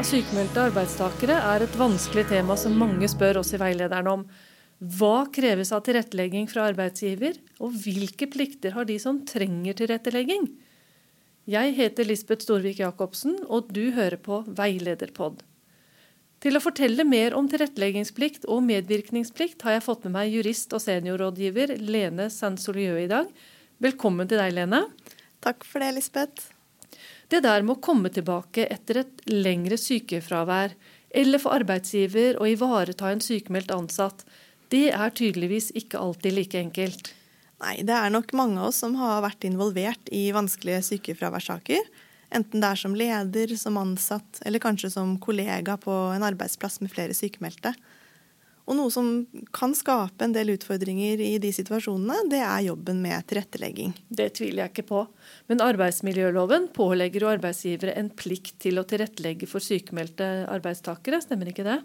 av sykemeldte arbeidstakere er et vanskelig tema som mange spør oss i veilederen om. Hva kreves av tilrettelegging fra arbeidsgiver, og hvilke plikter har de som trenger tilrettelegging? Jeg heter Lisbeth Storvik Jacobsen, og du hører på Veilederpod. Til å fortelle mer om tilretteleggingsplikt og medvirkningsplikt har jeg fått med meg jurist og seniorrådgiver Lene Sansolieu i dag. Velkommen til deg, Lene. Takk for det, Lisbeth. Det der med å komme tilbake etter et lengre sykefravær, eller for arbeidsgiver å ivareta en sykemeldt ansatt, det er tydeligvis ikke alltid like enkelt. Nei, det er nok mange av oss som har vært involvert i vanskelige sykefraværssaker. Enten det er som leder, som ansatt, eller kanskje som kollega på en arbeidsplass med flere sykemeldte. Og noe som kan skape en del utfordringer i de situasjonene, det er jobben med tilrettelegging. Det tviler jeg ikke på. Men arbeidsmiljøloven pålegger jo arbeidsgivere en plikt til å tilrettelegge for sykemeldte arbeidstakere, stemmer ikke det?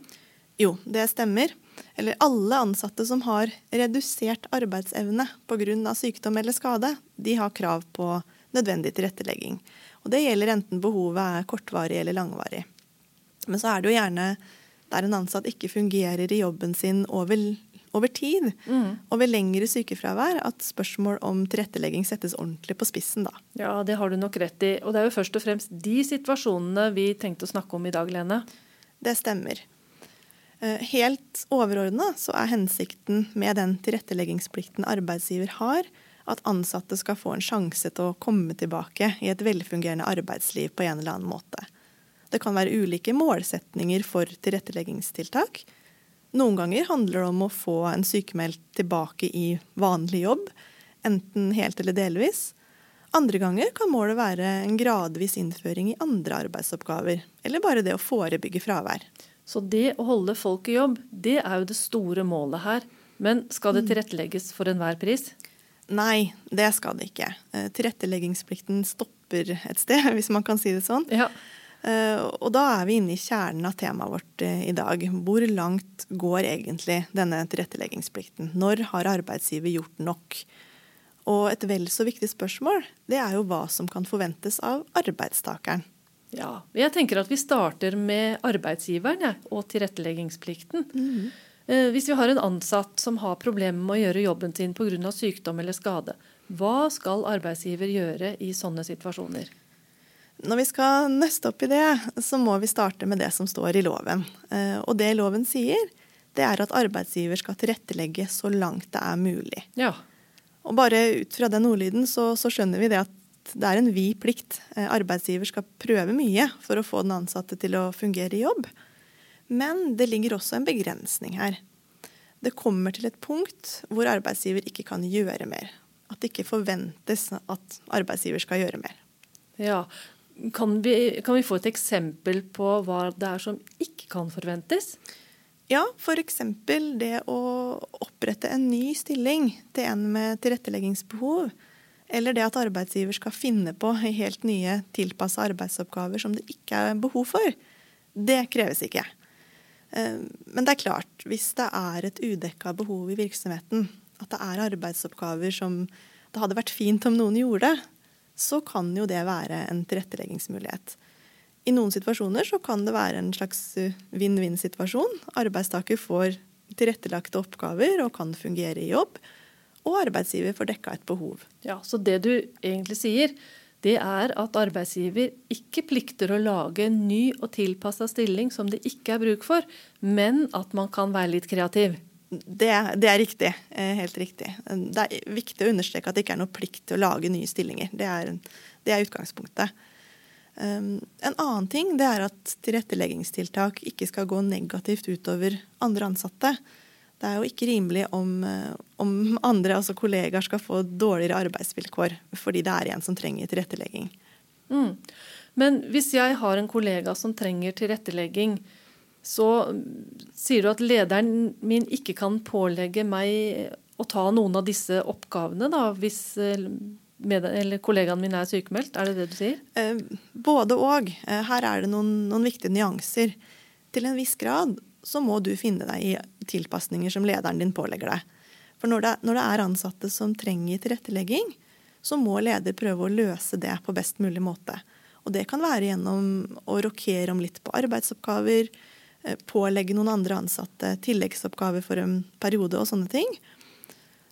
Jo, det stemmer. Eller alle ansatte som har redusert arbeidsevne pga. sykdom eller skade, de har krav på nødvendig tilrettelegging. Og det gjelder enten behovet er kortvarig eller langvarig. Men så er det jo gjerne der en ansatt ikke fungerer i jobben sin over, over tid, mm. over lengre sykefravær, at spørsmål om tilrettelegging settes ordentlig på spissen da. Ja, det har du nok rett i. Og det er jo først og fremst de situasjonene vi tenkte å snakke om i dag, Lene. Det stemmer. Eh, helt overordna så er hensikten med den tilretteleggingsplikten arbeidsgiver har, at ansatte skal få en sjanse til å komme tilbake i et velfungerende arbeidsliv på en eller annen måte. Det kan være ulike målsetninger for tilretteleggingstiltak. Noen ganger handler det om å få en sykemeldt tilbake i vanlig jobb, enten helt eller delvis. Andre ganger kan målet være en gradvis innføring i andre arbeidsoppgaver, eller bare det å forebygge fravær. Så det å holde folk i jobb, det er jo det store målet her. Men skal det mm. tilrettelegges for enhver pris? Nei, det skal det ikke. Eh, tilretteleggingsplikten stopper et sted, hvis man kan si det sånn. Ja. Eh, og da er vi inne i kjernen av temaet vårt eh, i dag. Hvor langt går egentlig denne tilretteleggingsplikten? Når har arbeidsgiver gjort nok? Og et vel så viktig spørsmål, det er jo hva som kan forventes av arbeidstakeren. Ja, jeg tenker at vi starter med arbeidsgiveren ja, og tilretteleggingsplikten. Mm. Hvis vi har en ansatt som har problemer med å gjøre jobben sin pga. sykdom eller skade, hva skal arbeidsgiver gjøre i sånne situasjoner? Når vi skal nøste opp i det, så må vi starte med det som står i loven. Eh, og det loven sier, det er at arbeidsgiver skal tilrettelegge så langt det er mulig. Ja. Og bare ut fra den ordlyden så, så skjønner vi det at det er en vid plikt. Eh, arbeidsgiver skal prøve mye for å få den ansatte til å fungere i jobb. Men det ligger også en begrensning her. Det kommer til et punkt hvor arbeidsgiver ikke kan gjøre mer. At det ikke forventes at arbeidsgiver skal gjøre mer. Ja, kan vi, kan vi, få et eksempel på hva det er som ikke kan forventes? Ja, f.eks. det å opprette en ny stilling til en med tilretteleggingsbehov. Eller det at arbeidsgiver skal finne på helt nye tilpassa arbeidsoppgaver som det ikke er behov for. Det kreves ikke. Eh, men det er klart, hvis det er et udekka behov i virksomheten, at det er arbeidsoppgaver som det hadde vært fint om noen gjorde, så kan jo det være en tilretteleggingsmulighet. I noen situasjoner så kan det være en slags vinn-vinn-situasjon. Arbeidstaker får tilrettelagte oppgaver og kan fungere i jobb. Og arbeidsgiver får dekka et behov. Ja, Så det du egentlig sier, det er at arbeidsgiver ikke plikter å lage en ny og tilpassa stilling som det ikke er bruk for, men at man kan være litt kreativ. Det, det, er riktig. Eh, helt riktig. Det er viktig å understreke at det ikke er noe plikt til å lage nye stillinger. Det er, det er utgangspunktet. Um, en annen ting det er at tilretteleggingstiltak ikke skal gå negativt utover andre ansatte. Det er jo ikke rimelig om, eh, om andre, altså kollegaer, skal få dårligere arbeidsvilkår fordi det er en som trenger tilrettelegging. Mm. Men hvis jeg har en kollega som trenger tilrettelegging, så sier du at lederen min ikke kan pålegge meg å ta noen av disse oppgavene da, hvis med, eller kollegaen min er sykemeldt? Er det det du sier? Eh, både og. Eh, her er det noen, noen, viktige nyanser. Til en viss grad så må du finne deg i tilpasninger som lederen din pålegger deg. For når det, når det er ansatte som trenger tilrettelegging, så må leder prøve å løse det på best mulig måte. Og det kan være gjennom å rokere om litt på arbeidsoppgaver, eh, pålegge noen andre ansatte tilleggsoppgaver for en periode og sånne ting.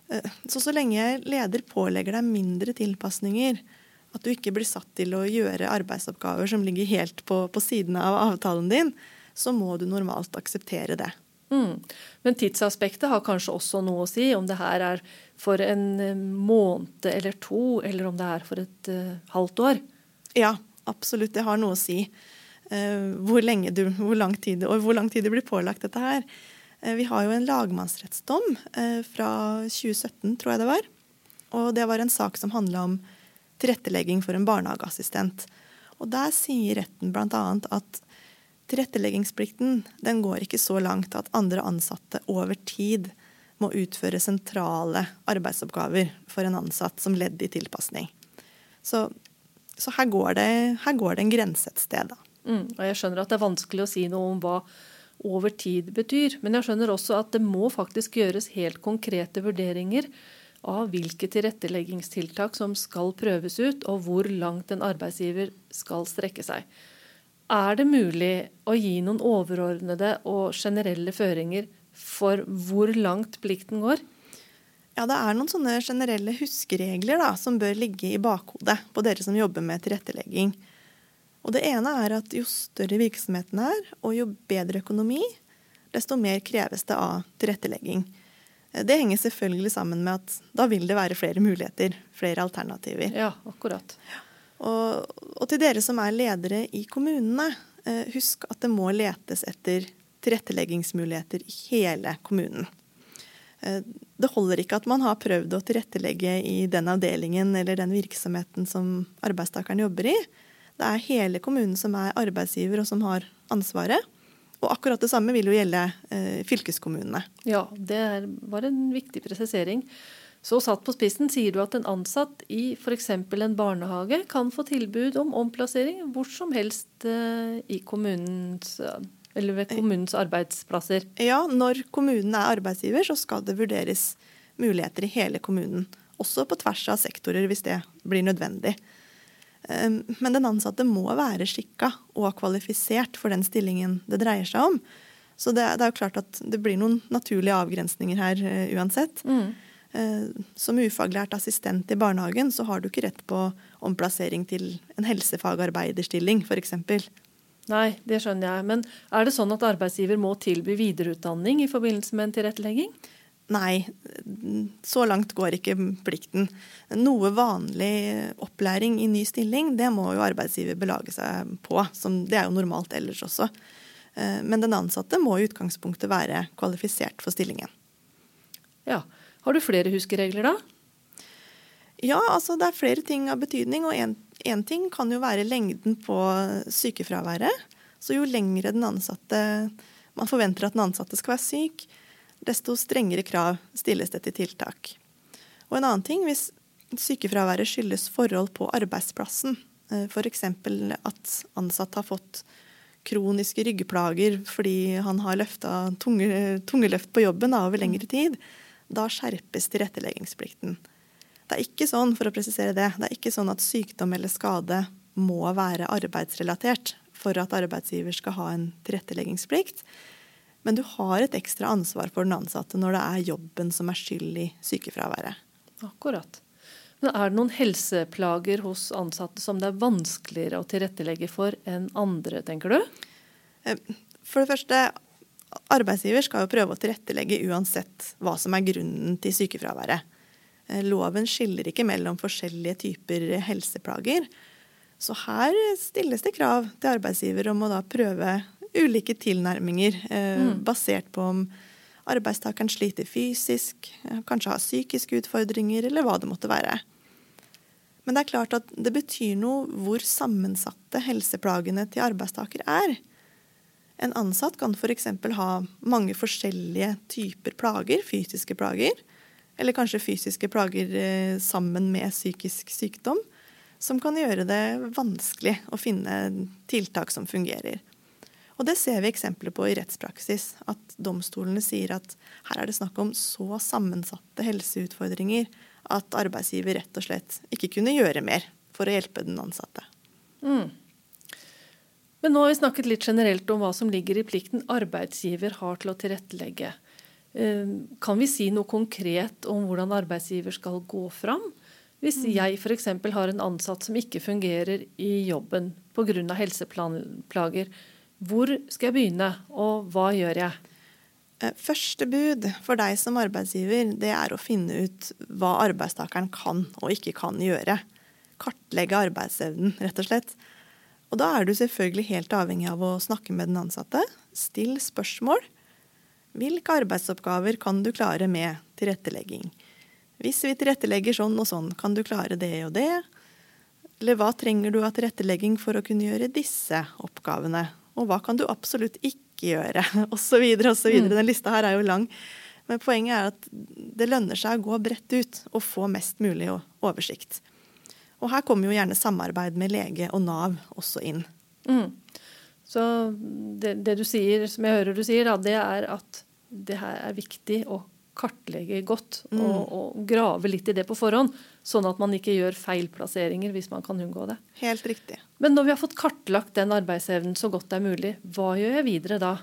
Eh, så så lenge leder pålegger deg mindre tilpasninger, at du ikke blir satt til å gjøre arbeidsoppgaver som ligger helt på, på siden av avtalen din, så må du normalt akseptere det. Mm. Men tidsaspektet har kanskje også noe å si, om det her er for en eh, måned eller to, eller om det er for et uh, halvt år? Ja, absolutt. Det har noe å si. Uh, hvor, du, hvor, lang tid, og hvor lang tid du blir pålagt dette her. Uh, vi har jo en lagmannsrettsdom fra 2017, tror jeg det var. Og det var en sak som handla om tilrettelegging for en barnehageassistent. Og der sier retten bl.a. at Tilretteleggingsplikten den går ikke så langt at andre ansatte over tid må utføre sentrale arbeidsoppgaver for en ansatt som ledd i tilpasning. Så, så her, går det, her, går det, en grense et sted. Da. Mm, og jeg skjønner at det er vanskelig å si noe om hva over tid betyr. Men jeg skjønner også at det må faktisk gjøres helt konkrete vurderinger av hvilke tilretteleggingstiltak som skal prøves ut, og hvor langt en arbeidsgiver skal strekke seg. Er det mulig å gi noen overordnede og generelle føringer for hvor langt plikten går? Ja, Det er noen sånne generelle huskeregler da, som bør ligge i bakhodet på dere som jobber med tilrettelegging. Og Det ene er at jo større virksomheten er, og jo bedre økonomi, desto mer kreves det av tilrettelegging. Det henger selvfølgelig sammen med at da vil det være flere muligheter, flere alternativer. Ja, akkurat. Og, og, til dere som er ledere i kommunene, eh, husk at det må letes etter tilretteleggingsmuligheter i hele kommunen. Eh, det holder ikke at man har prøvd å tilrettelegge i den avdelingen eller den virksomheten som arbeidstakeren jobber i. Det er hele kommunen som er arbeidsgiver og som har ansvaret. Og akkurat det samme vil jo gjelde eh, fylkeskommunene. Ja, det var en viktig presisering. Så satt på spissen sier du at en ansatt i f.eks. en barnehage kan få tilbud om omplassering hvor som helst eh, i kommunens eller ved kommunens arbeidsplasser? Ja, når kommunen er arbeidsgiver, så skal det vurderes muligheter i hele kommunen. Også på tvers av sektorer, hvis det blir nødvendig. Ehm, men den ansatte må være skikka og kvalifisert for den stillingen det dreier seg om. Så det, er jo klart at det blir noen naturlige avgrensninger her uh, uansett. Mm. Uh, som ufaglært assistent i barnehagen, så har du ikke rett på omplassering til en helsefagarbeiderstilling, f.eks. Nei, det skjønner jeg. Men er det sånn at arbeidsgiver må tilby videreutdanning i forbindelse med en tilrettelegging? Nei, så langt går ikke plikten. Noe vanlig opplæring i ny stilling, det må jo arbeidsgiver belage seg på. det er jo normalt ellers også. Eh, men den ansatte må i utgangspunktet være kvalifisert for stillingen. Ja, har du flere huskeregler da? Ja, altså det er flere ting av betydning. Og én ting kan jo være lengden på sykefraværet. Så jo lengre den ansatte man forventer at den ansatte skal være syk, desto strengere krav stilles det til tiltak. Og en annen ting, hvis sykefraværet skyldes forhold på arbeidsplassen, eh, f.eks. at ansatt har fått kroniske ryggplager fordi han har løfta tunge, løft på jobben over lengre tid, da skjerpes tilretteleggingsplikten. Det er ikke sånn, for å presisere det, det er ikke sånn at sykdom eller skade må være arbeidsrelatert for at arbeidsgiver skal ha en tilretteleggingsplikt. Men du har et ekstra ansvar for den ansatte når det er jobben som er skyld i sykefraværet. Akkurat. Men er det noen helseplager hos ansatte som det er vanskeligere å tilrettelegge for enn andre, tenker du? Eh, for det første, arbeidsgiver skal jo prøve å tilrettelegge uansett hva som er grunnen til sykefraværet. Eh, loven skiller ikke mellom forskjellige typer helseplager. Så her stilles det krav til arbeidsgiver om å da prøve ulike tilnærminger eh, mm. basert på om arbeidstakeren sliter fysisk, eh, kanskje har psykiske utfordringer, eller hva det måtte være. Men det er klart at det betyr noe hvor sammensatte helseplagene til arbeidstaker er. En ansatt kan f.eks. ha mange forskjellige typer plager, fysiske plager, eller kanskje fysiske plager eh, sammen med psykisk sykdom, som kan gjøre det vanskelig å finne tiltak som fungerer. Og Det ser vi eksempler på i rettspraksis. At domstolene sier at her er det snakk om så sammensatte helseutfordringer at arbeidsgiver rett og slett ikke kunne gjøre mer for å hjelpe den ansatte. Mm. Men nå har vi snakket litt generelt om hva som ligger i plikten arbeidsgiver har til å tilrettelegge. Eh, kan vi si noe konkret om hvordan arbeidsgiver skal gå fram? Hvis mm. jeg f.eks. har en ansatt som ikke fungerer i jobben pga. helseplager, hvor skal jeg begynne, og hva gjør jeg? Eh, første bud for deg som arbeidsgiver, det er å finne ut hva arbeidstakeren kan og ikke kan gjøre. Kartlegge arbeidsevnen, rett og slett. Og da er du selvfølgelig helt avhengig av å snakke med den ansatte. Still spørsmål. Hvilke arbeidsoppgaver kan du klare med tilrettelegging? Hvis vi tilrettelegger sånn og sånn, kan du klare det og det? Eller hva trenger du av tilrettelegging for å kunne gjøre disse oppgavene? Og hva kan du absolutt ikke gjøre? Så videre. Mm. Den lista her er jo lang. Men poenget er at det lønner seg å gå bredt ut og få mest mulig oversikt. Og her kommer jo gjerne samarbeid med lege og Nav også inn. Mm. Så det, det, du sier, som jeg hører du sier, da, det er at det her er viktig å kartlegge godt mm. og, og, grave litt i det på forhånd. Sånn at man ikke gjør feilplasseringer hvis man kan unngå det. Helt riktig. Men når vi har fått kartlagt den arbeidsevnen så godt det er mulig, hva gjør jeg videre da?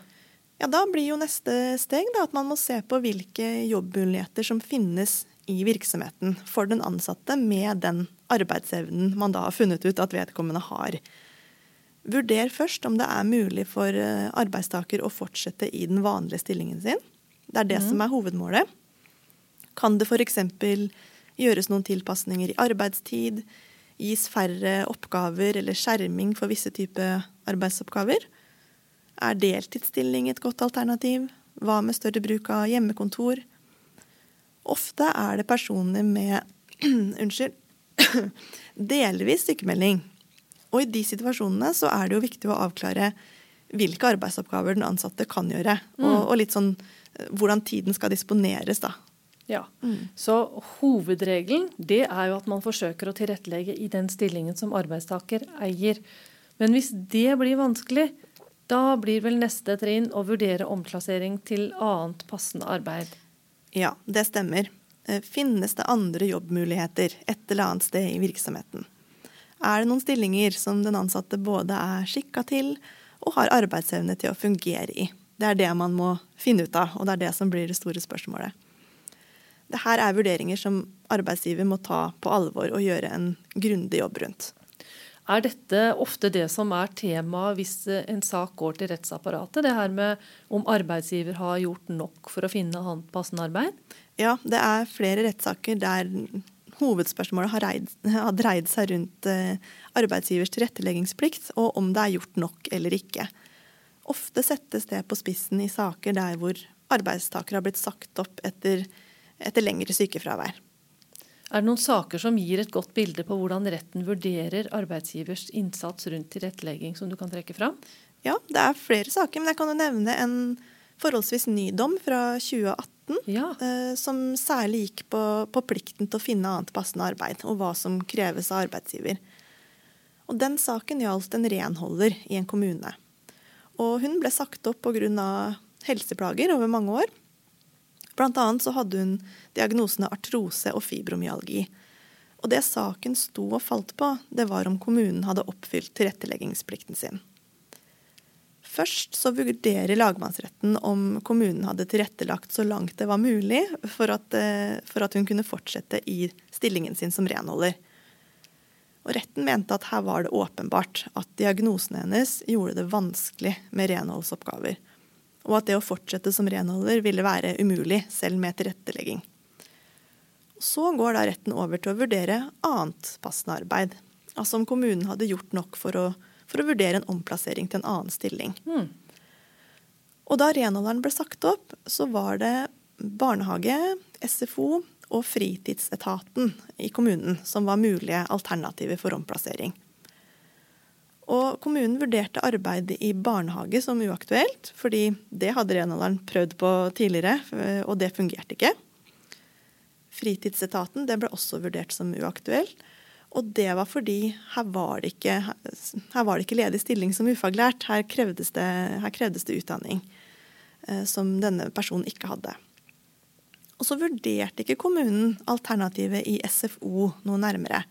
Ja, Da blir jo neste steg da, at man må se på hvilke jobbmuligheter som finnes i virksomheten for den ansatte med den arbeidsevnen man da har funnet ut at vedkommende har. Vurder først om det er mulig for eh, arbeidstaker å fortsette i den vanlige stillingen sin. Det er det mm. som er hovedmålet. Kan det f.eks. gjøres noen tilpasninger i arbeidstid? Gis færre oppgaver eller skjerming for visse typer arbeidsoppgaver? Er deltidsstilling et godt alternativ? Hva med større bruk av hjemmekontor? Ofte er det personer med unnskyld, delvis sykemelding. Og i de situasjonene så er det jo viktig å avklare hvilke arbeidsoppgaver den ansatte kan gjøre. Mm. Og, og, litt sånn eh, hvordan tiden skal disponeres, da. Ja, mm. Så hovedregelen det er jo at man forsøker å tilrettelegge i den stillingen som arbeidstaker eier. Men hvis det blir vanskelig, da blir vel neste trinn å vurdere omklassering til annet passende arbeid. Ja, det stemmer. Eh, finnes det andre jobbmuligheter et eller annet sted i virksomheten? Er det noen stillinger som den ansatte både er skikka til og har arbeidsevne til å fungere i? Det er det man må finne ut av, og det er det som blir det store spørsmålet. Dette er vurderinger som arbeidsgiver må ta på alvor og gjøre en grundig jobb rundt. Er dette ofte det som er temaet hvis en sak går til rettsapparatet? Det her med om arbeidsgiver har gjort nok for å finne passende arbeid? Ja, det er flere rettssaker der hovedspørsmålet har, reid, har dreid seg rundt eh, arbeidsgivers tilretteleggingsplikt, og om det er gjort nok eller ikke. Ofte settes det på spissen i saker der hvor arbeidstakere har blitt sagt opp etter, etter lengre sykefravær. Er det noen saker som gir et godt bilde på hvordan retten vurderer arbeidsgivers innsats rundt tilrettelegging, som du kan trekke fram? Ja, det er flere saker, men jeg kan jo nevne en forholdsvis ny dom fra 2018, ja. eh, som særlig gikk på, på, plikten til å finne annet passende arbeid, og hva som kreves av arbeidsgiver. Og Den saken gjaldt en renholder i en kommune. Og Hun ble sagt opp pga. helseplager over mange år. Blant annet så hadde hun diagnosene artrose og fibromyalgi. Og det saken sto og falt på, det var om kommunen hadde oppfylt tilretteleggingsplikten sin. Først så vurderer lagmannsretten om kommunen hadde tilrettelagt så langt det var mulig for at, eh, for at hun kunne fortsette i stillingen sin som renholder. Og retten mente at her var det åpenbart at diagnosen hennes gjorde det vanskelig med renholdsoppgaver og at det å fortsette som renholder ville være umulig, selv med tilrettelegging. Så går da retten over til å vurdere annet passende arbeid. Altså om kommunen hadde gjort nok for å, for å vurdere en omplassering til en annen stilling. Mm. Og da renholderen ble sagt opp, så var det barnehage, SFO og fritidsetaten i kommunen som var mulige alternativer for omplassering. Og kommunen vurderte arbeid i barnehage som uaktuelt, fordi det hadde renholderen prøvd på tidligere, og det fungerte ikke. Fritidsetaten det ble også vurdert som uaktuell. Og det var fordi her var det ikke, var det ikke ledig stilling som ufaglært. Her krevdes det, her krevdes det utdanning eh, som denne personen ikke hadde. Og så vurderte ikke kommunen alternativet i SFO noe nærmere.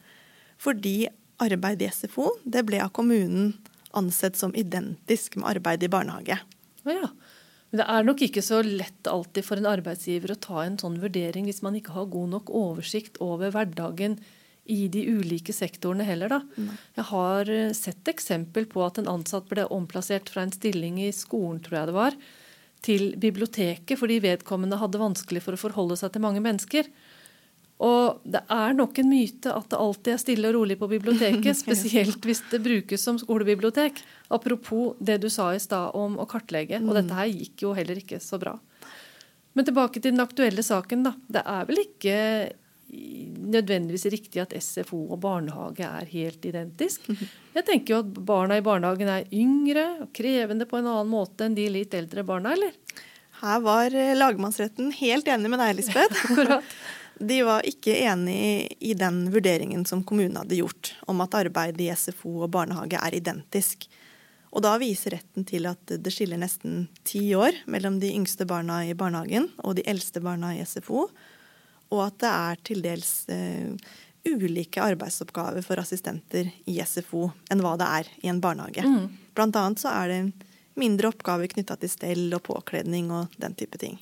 Fordi arbeid i SFO det ble av kommunen ansett som identisk med arbeid i barnehage. Ja. Men det er nok ikke så lett alltid for en arbeidsgiver å ta en sånn vurdering hvis man ikke har god nok oversikt over hverdagen i de ulike sektorene heller. Da. Mm. Jeg har eh, sett eksempel på at en ansatt ble omplassert fra en stilling i skolen, tror jeg det var, til biblioteket fordi vedkommende hadde vanskelig for å forholde seg til mange mennesker. Og det er nok en myte at det alltid er stille og rolig på biblioteket, spesielt hvis det brukes som skolebibliotek. Apropos det du sa i stad om å kartlegge. Og dette her gikk jo heller ikke så bra. Men tilbake til den aktuelle saken. da. Det er vel ikke nødvendigvis riktig at SFO og barnehage er helt identisk. Jeg tenker jo at barna i barnehagen er yngre og krevende på en annen måte enn de litt eldre barna, eller? Her var lagmannsretten helt enig med deg, Lisbeth. De var ikke enig i den vurderingen som kommunen hadde gjort, om at arbeid i SFO og barnehage er identisk. Og da viser retten til at det skiller nesten ti år mellom de yngste barna i barnehagen og de eldste barna i SFO, og at det er til dels eh, ulike arbeidsoppgaver for assistenter i SFO enn hva det er i en barnehage. Mm. Blant annet så er det mindre oppgaver knytta til stell og påkledning og den type ting.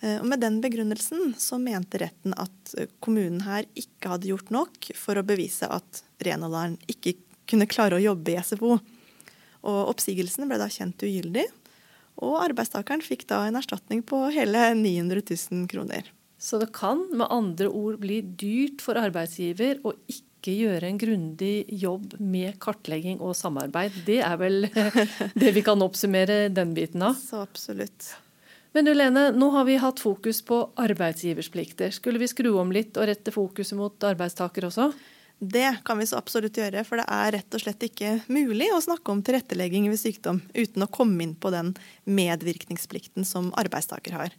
Eh, og med den begrunnelsen så mente retten at kommunen her ikke hadde gjort nok for å bevise at renholderen ikke kunne klare å jobbe i SFO. Og oppsigelsen ble da kjent ugyldig, og arbeidstakeren fikk da en erstatning på hele 900 000 kroner. Så det kan med andre ord bli dyrt for arbeidsgiver å ikke gjøre en grundig jobb med kartlegging og samarbeid. Det er vel det vi kan oppsummere den biten av? Så absolutt. Men du Lene, nå har vi hatt fokus på arbeidsgivers plikter. Skulle vi skru om litt og rette fokuset mot arbeidstaker også? Det kan vi så absolutt gjøre, for det er rett og slett ikke mulig å snakke om tilrettelegging ved sykdom uten å komme inn på den medvirkningsplikten som arbeidstaker har.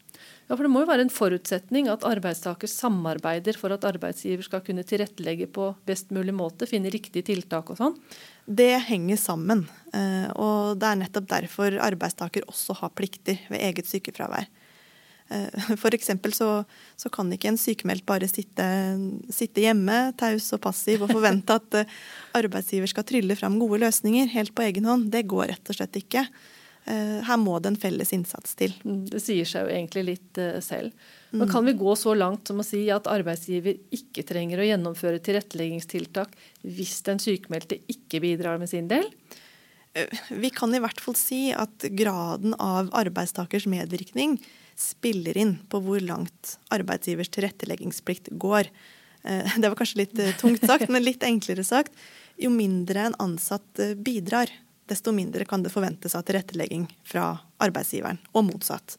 Ja, for Det må jo være en forutsetning at arbeidstaker samarbeider for at arbeidsgiver skal kunne tilrettelegge på best mulig måte, finne riktige tiltak og sånn? Det henger sammen. Eh, og det er nettopp derfor arbeidstaker også har plikter ved eget sykefravær. Eh, F.eks. Så, så kan ikke en sykemeldt bare sitte, sitte, hjemme taus og passiv og forvente at eh, arbeidsgiver skal trylle fram gode løsninger helt på egen hånd. Det går rett og slett ikke. Eh, her må det en felles innsats til. Mm, det sier seg jo egentlig litt eh, selv. Men kan vi gå så langt som å si at arbeidsgiver ikke trenger å gjennomføre tilretteleggingstiltak hvis den sykmeldte ikke bidrar med sin del? Eh, vi kan i hvert fall si at graden av arbeidstakers medvirkning spiller inn på hvor langt arbeidsgivers tilretteleggingsplikt går. Det var kanskje litt tungt sagt, men litt enklere sagt. Jo mindre en ansatt bidrar, desto mindre kan det forventes av tilrettelegging fra arbeidsgiveren, og motsatt.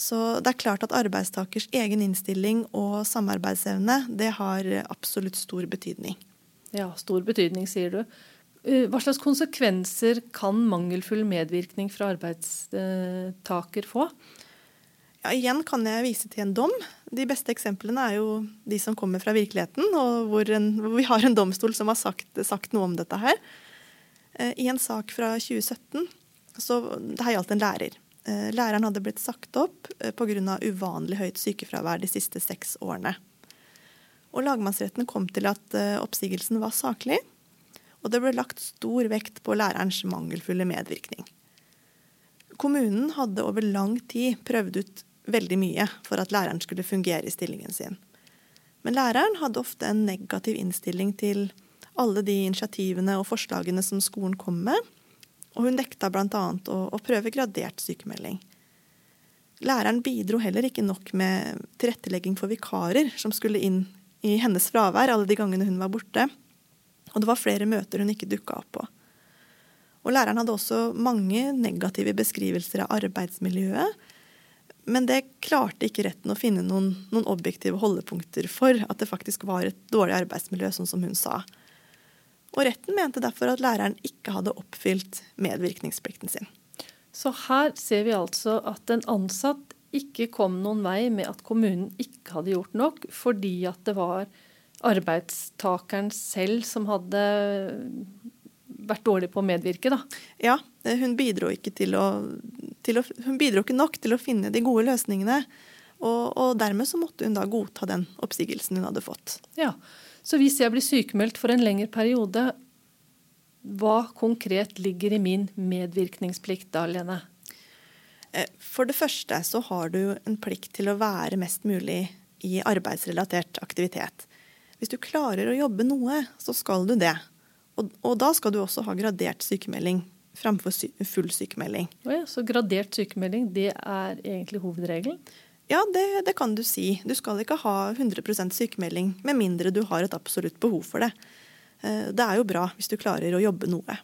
Så det er klart at arbeidstakers egen innstilling og samarbeidsevne det har absolutt stor betydning. Ja, stor betydning, sier du. Eh, hva slags konsekvenser kan mangelfull medvirkning fra arbeidstaker få? Ja, igjen kan jeg vise til en dom. De beste eksemplene er jo de som kommer fra virkeligheten, og hvor, en, hvor vi har en domstol som har sagt, sagt noe om dette her. Eh, I en sak fra 2017 så det her gjaldt en lærer. Eh, læreren hadde blitt sagt opp eh, pga. uvanlig høyt sykefravær de siste seks årene. Og Lagmannsretten kom til at oppsigelsen var saklig, og det ble lagt stor vekt på lærerens mangelfulle medvirkning. Kommunen hadde over lang tid prøvd ut veldig mye for at læreren skulle fungere i stillingen sin. Men læreren hadde ofte en negativ innstilling til alle de initiativene og forslagene som skolen kom med. Og hun nekta bl.a. Å, å prøve gradert sykemelding. Læreren bidro heller ikke nok med tilrettelegging for vikarer som skulle inn i hennes fravær alle de gangene hun var borte. Og det var flere møter hun ikke dukka opp på. Og læreren hadde også mange negative beskrivelser av arbeidsmiljøet. Men det klarte ikke retten å finne noen, noen objektive holdepunkter for at det faktisk var et dårlig arbeidsmiljø, sånn som hun sa. Og retten mente derfor at læreren ikke hadde oppfylt medvirkningsplikten sin. Så her ser vi altså at en ansatt ikke kom noen vei med at kommunen ikke hadde gjort nok, fordi at det var arbeidstakeren selv som hadde vært dårlig på å medvirke, da. Ja, hun bidro ikke, til å, til å, hun bidro ikke nok til å finne de gode løsningene. Og, og dermed så måtte hun da godta den oppsigelsen hun hadde fått. Ja, så hvis jeg blir sykemeldt for en lengre periode, hva konkret ligger i min medvirkningsplikt da, Lene? Eh, for det første så har du en plikt til å være mest mulig i arbeidsrelatert aktivitet. Hvis du klarer å jobbe noe, så skal du det. Og, og da skal du også ha gradert sykemelding framfor sy full sykemelding. Oh ja, så gradert sykemelding, det er egentlig hovedregelen? Ja, det, det, kan du si. Du skal ikke ha 100% sykemelding med mindre du har et absolutt behov for det. Eh, det er jo bra hvis du klarer å jobbe noe.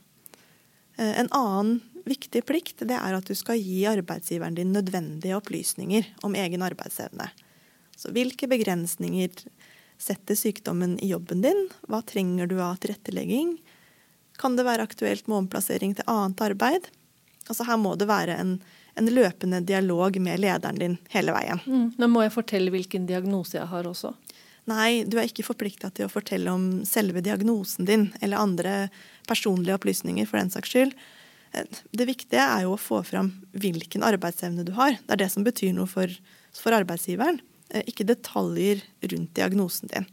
Eh, en annen viktig plikt det er at du skal gi arbeidsgiveren din nødvendige opplysninger om egen arbeidsevne. Så hvilke begrensninger setter sykdommen i jobben din? Hva trenger du av tilrettelegging? Kan det være aktuelt med omplassering til annet arbeid? Altså Her må det være en, en løpende dialog med lederen din hele veien. Mm. Men må jeg fortelle hvilken diagnose jeg har også? Nei, du er ikke forplikta til å fortelle om selve diagnosen din eller andre personlige opplysninger for den saks skyld. Det viktige er jo å få fram hvilken arbeidsevne du har. Det er det som betyr noe for, for arbeidsgiveren, eh, ikke detaljer rundt diagnosen din.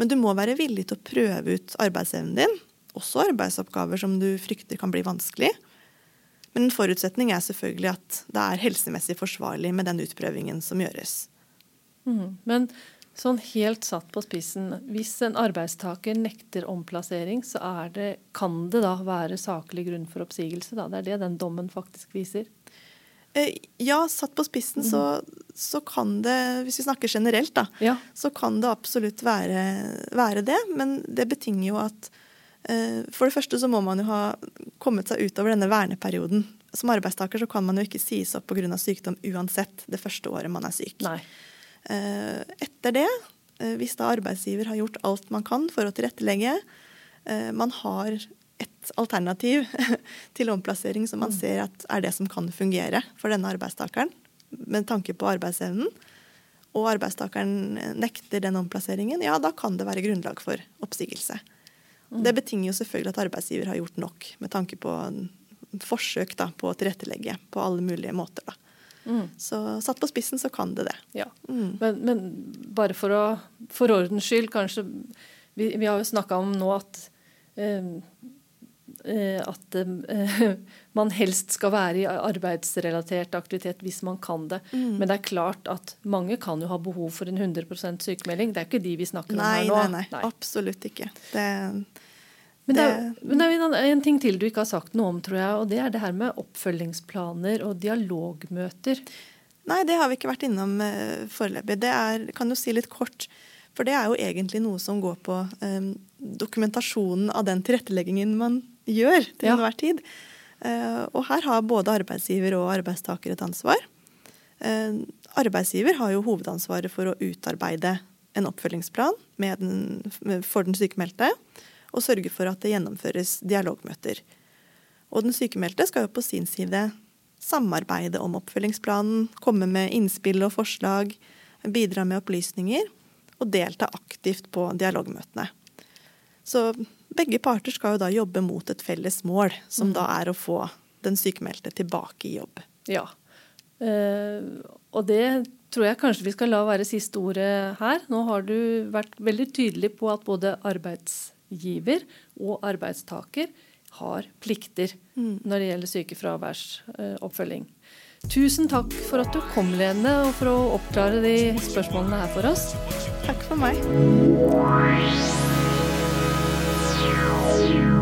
Men du må være villig til å prøve ut arbeidsevnen din, også arbeidsoppgaver som du frykter kan bli vanskelig. Men en forutsetning er selvfølgelig at det er helsemessig forsvarlig med den utprøvingen som gjøres. Mm, men Sånn helt satt på spissen, hvis en arbeidstaker nekter omplassering, så det, kan det da være saklig grunn for oppsigelse? Da? Det er det den dommen faktisk viser? Eh, ja, satt på spissen så, så kan det, hvis vi snakker generelt, da, ja. så kan det absolutt være, være, det. Men det betinger jo at eh, for det første så må man jo ha kommet seg utover denne verneperioden. Som arbeidstaker så kan man jo ikke sies opp pga. sykdom uansett det første året man er syk. Nei. Eh, etter det, eh, hvis da arbeidsgiver har gjort alt man kan for å tilrettelegge, eh, man har et alternativ til omplassering som man mm. ser at er det som kan fungere for denne arbeidstakeren, med tanke på arbeidsevnen, og arbeidstakeren nekter den omplasseringen, ja, da kan det være grunnlag for oppsigelse. Mm. Det betinger jo selvfølgelig at arbeidsgiver har gjort nok med tanke på forsøk da, på å tilrettelegge på alle mulige måter. Da. Mm. Så satt på spissen så kan det det. Ja. Mm. Men, men, bare for å for ordens skyld, kanskje Vi, vi har jo snakka om nå at eh, eh at eh, man helst skal være i arbeidsrelatert aktivitet hvis man kan det. Mm. Men det er klart at mange kan jo ha behov for en 100% sykemelding. Det er ikke de vi snakker nei, om her nå. Nei, nei, nei. Absolutt ikke. Det, men det, er, men det er en, ting til du ikke har sagt noe om, tror jeg. Og det er det her med oppfølgingsplaner og dialogmøter. Nei, det har vi ikke vært innom uh, foreløpig. Det er, kan jo si litt kort. For det er jo egentlig noe som går på eh, dokumentasjonen av den tilretteleggingen man gjør til ja. enhver tid. Uh, og her har både arbeidsgiver og arbeidstaker et ansvar. Uh, arbeidsgiver har jo hovedansvaret for å utarbeide en oppfølgingsplan den, for den sykemeldte og sørge for at det gjennomføres dialogmøter. Og den sykemeldte skal jo på sin side samarbeide om oppfølgingsplanen, komme med innspill og forslag, bidra med opplysninger og delta aktivt på dialogmøtene. Så begge parter skal jo da jobbe mot et felles mål, som mm. da er å få den sykemeldte tilbake i jobb. Ja, eh, og det tror jeg kanskje vi skal la være siste ordet her. Nå har du vært veldig tydelig på at både arbeidsgiver og arbeidstaker har plikter mm. når det gjelder sykefraværsoppfølging. Tusen takk for at du kom, Lene, og for å oppklare de spørsmålene her for oss. Takk for meg. you.